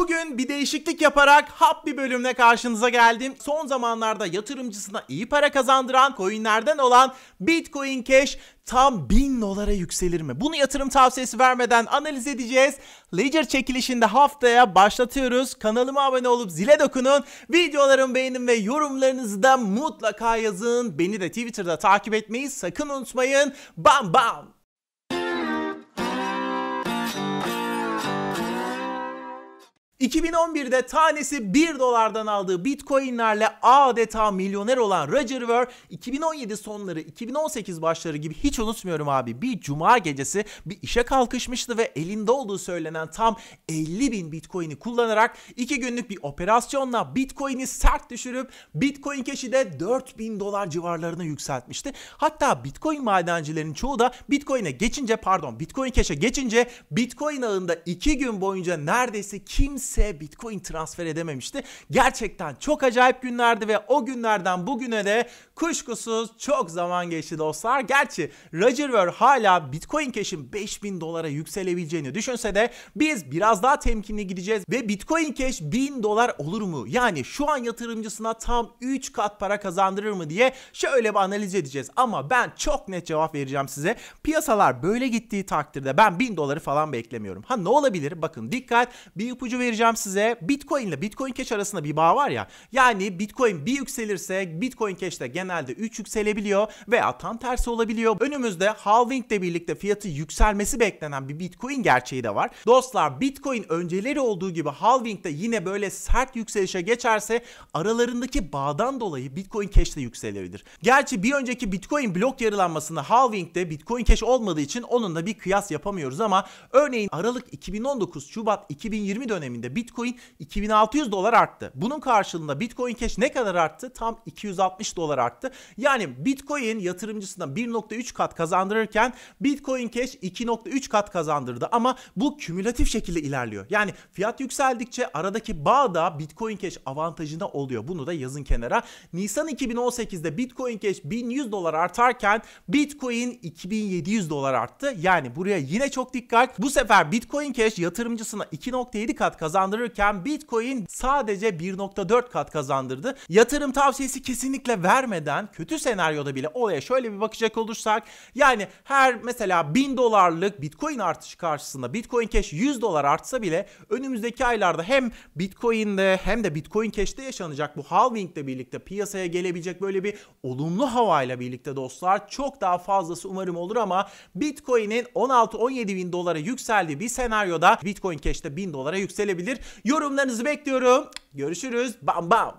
Bugün bir değişiklik yaparak hap bir bölümle karşınıza geldim. Son zamanlarda yatırımcısına iyi para kazandıran coinlerden olan Bitcoin Cash tam 1000 dolara yükselir mi? Bunu yatırım tavsiyesi vermeden analiz edeceğiz. Ledger çekilişinde haftaya başlatıyoruz. Kanalıma abone olup zile dokunun. Videolarımı beğenin ve yorumlarınızı da mutlaka yazın. Beni de Twitter'da takip etmeyi sakın unutmayın. Bam bam! 2011'de tanesi 1 dolardan aldığı bitcoinlerle adeta milyoner olan Roger Ver 2017 sonları 2018 başları gibi hiç unutmuyorum abi bir cuma gecesi bir işe kalkışmıştı ve elinde olduğu söylenen tam 50 bin bitcoin'i kullanarak 2 günlük bir operasyonla bitcoin'i sert düşürüp bitcoin cash'i de 4000 dolar civarlarına yükseltmişti. Hatta bitcoin madencilerin çoğu da bitcoin'e geçince pardon bitcoin cash'e geçince bitcoin ağında 2 gün boyunca neredeyse kimse kimse Bitcoin transfer edememişti. Gerçekten çok acayip günlerdi ve o günlerden bugüne de kuşkusuz çok zaman geçti dostlar. Gerçi Roger Ver hala Bitcoin Cash'in 5000 dolara yükselebileceğini düşünse de biz biraz daha temkinli gideceğiz ve Bitcoin Cash 1000 dolar olur mu? Yani şu an yatırımcısına tam 3 kat para kazandırır mı diye şöyle bir analiz edeceğiz. Ama ben çok net cevap vereceğim size. Piyasalar böyle gittiği takdirde ben 1000 doları falan beklemiyorum. Ha ne olabilir? Bakın dikkat bir ipucu vereceğim vereceğim size. Bitcoin ile Bitcoin Cash arasında bir bağ var ya. Yani Bitcoin bir yükselirse Bitcoin Cash de genelde 3 yükselebiliyor veya tam tersi olabiliyor. Önümüzde halving ile birlikte fiyatı yükselmesi beklenen bir Bitcoin gerçeği de var. Dostlar Bitcoin önceleri olduğu gibi halving de yine böyle sert yükselişe geçerse aralarındaki bağdan dolayı Bitcoin Cash de yükselebilir. Gerçi bir önceki Bitcoin blok yarılanmasında halvingde Bitcoin Cash olmadığı için onunla bir kıyas yapamıyoruz ama örneğin Aralık 2019 Şubat 2020 döneminde Bitcoin 2600 dolar arttı. Bunun karşılığında Bitcoin Cash ne kadar arttı? Tam 260 dolar arttı. Yani Bitcoin yatırımcısına 1.3 kat kazandırırken Bitcoin Cash 2.3 kat kazandırdı. Ama bu kümülatif şekilde ilerliyor. Yani fiyat yükseldikçe aradaki bağ da Bitcoin Cash avantajına oluyor. Bunu da yazın kenara. Nisan 2018'de Bitcoin Cash 1100 dolar artarken Bitcoin 2700 dolar arttı. Yani buraya yine çok dikkat. Bu sefer Bitcoin Cash yatırımcısına 2.7 kat kazandırdı kazandırırken Bitcoin sadece 1.4 kat kazandırdı. Yatırım tavsiyesi kesinlikle vermeden kötü senaryoda bile olaya şöyle bir bakacak olursak yani her mesela 1000 dolarlık Bitcoin artışı karşısında Bitcoin Cash 100 dolar artsa bile önümüzdeki aylarda hem Bitcoin'de hem de Bitcoin Cash'te yaşanacak bu halving ile birlikte piyasaya gelebilecek böyle bir olumlu havayla birlikte dostlar çok daha fazlası umarım olur ama Bitcoin'in 16-17 bin dolara yükseldiği bir senaryoda Bitcoin Cash'te 1000 dolara yükselebilir olabilir. Yorumlarınızı bekliyorum. Görüşürüz. Bam bam.